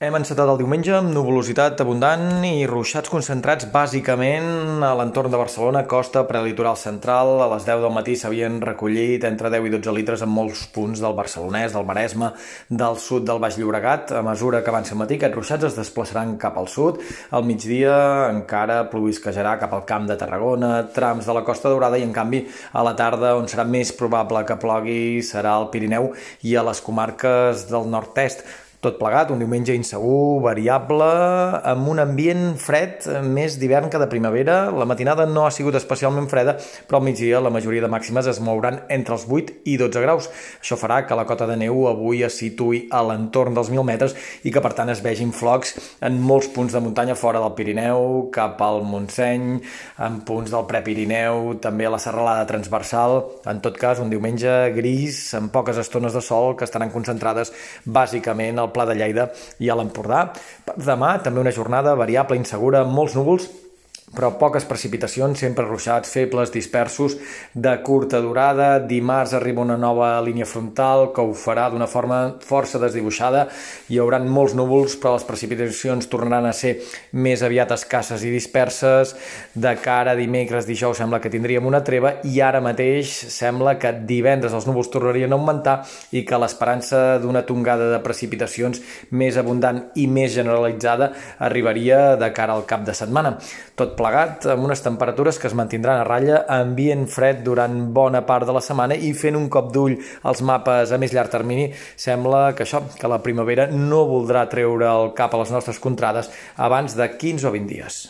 Hem encetat el diumenge amb nuvolositat abundant i ruixats concentrats bàsicament a l'entorn de Barcelona, costa, prelitoral central. A les 10 del matí s'havien recollit entre 10 i 12 litres en molts punts del Barcelonès, del Maresme, del sud del Baix Llobregat. A mesura que avanci el matí, aquests ruixats es desplaçaran cap al sud. Al migdia encara plovisquejarà cap al camp de Tarragona, trams de la Costa Daurada i, en canvi, a la tarda, on serà més probable que plogui, serà al Pirineu i a les comarques del nord-est. Tot plegat, un diumenge insegur, variable, amb un ambient fred més d'hivern que de primavera. La matinada no ha sigut especialment freda, però al migdia la majoria de màximes es mouran entre els 8 i 12 graus. Això farà que la cota de neu avui es situï a l'entorn dels 1.000 metres i que per tant es vegin flocs en molts punts de muntanya fora del Pirineu, cap al Montseny, en punts del Prepirineu, també a la serralada transversal. En tot cas, un diumenge gris, amb poques estones de sol que estaran concentrades bàsicament al Pla de Lleida i a l'Empordà. Demà també una jornada variable, insegura, molts núvols però poques precipitacions, sempre ruixats, febles, dispersos, de curta durada. Dimarts arriba una nova línia frontal que ho farà d'una forma força desdibuixada. Hi haurà molts núvols, però les precipitacions tornaran a ser més aviat escasses i disperses. De cara a dimecres, dijous, sembla que tindríem una treva i ara mateix sembla que divendres els núvols tornarien a augmentar i que l'esperança d'una tongada de precipitacions més abundant i més generalitzada arribaria de cara al cap de setmana. Tot plegat amb unes temperatures que es mantindran a ratlla, ambient fred durant bona part de la setmana i fent un cop d'ull als mapes a més llarg termini, sembla que això, que la primavera no voldrà treure el cap a les nostres contrades abans de 15 o 20 dies.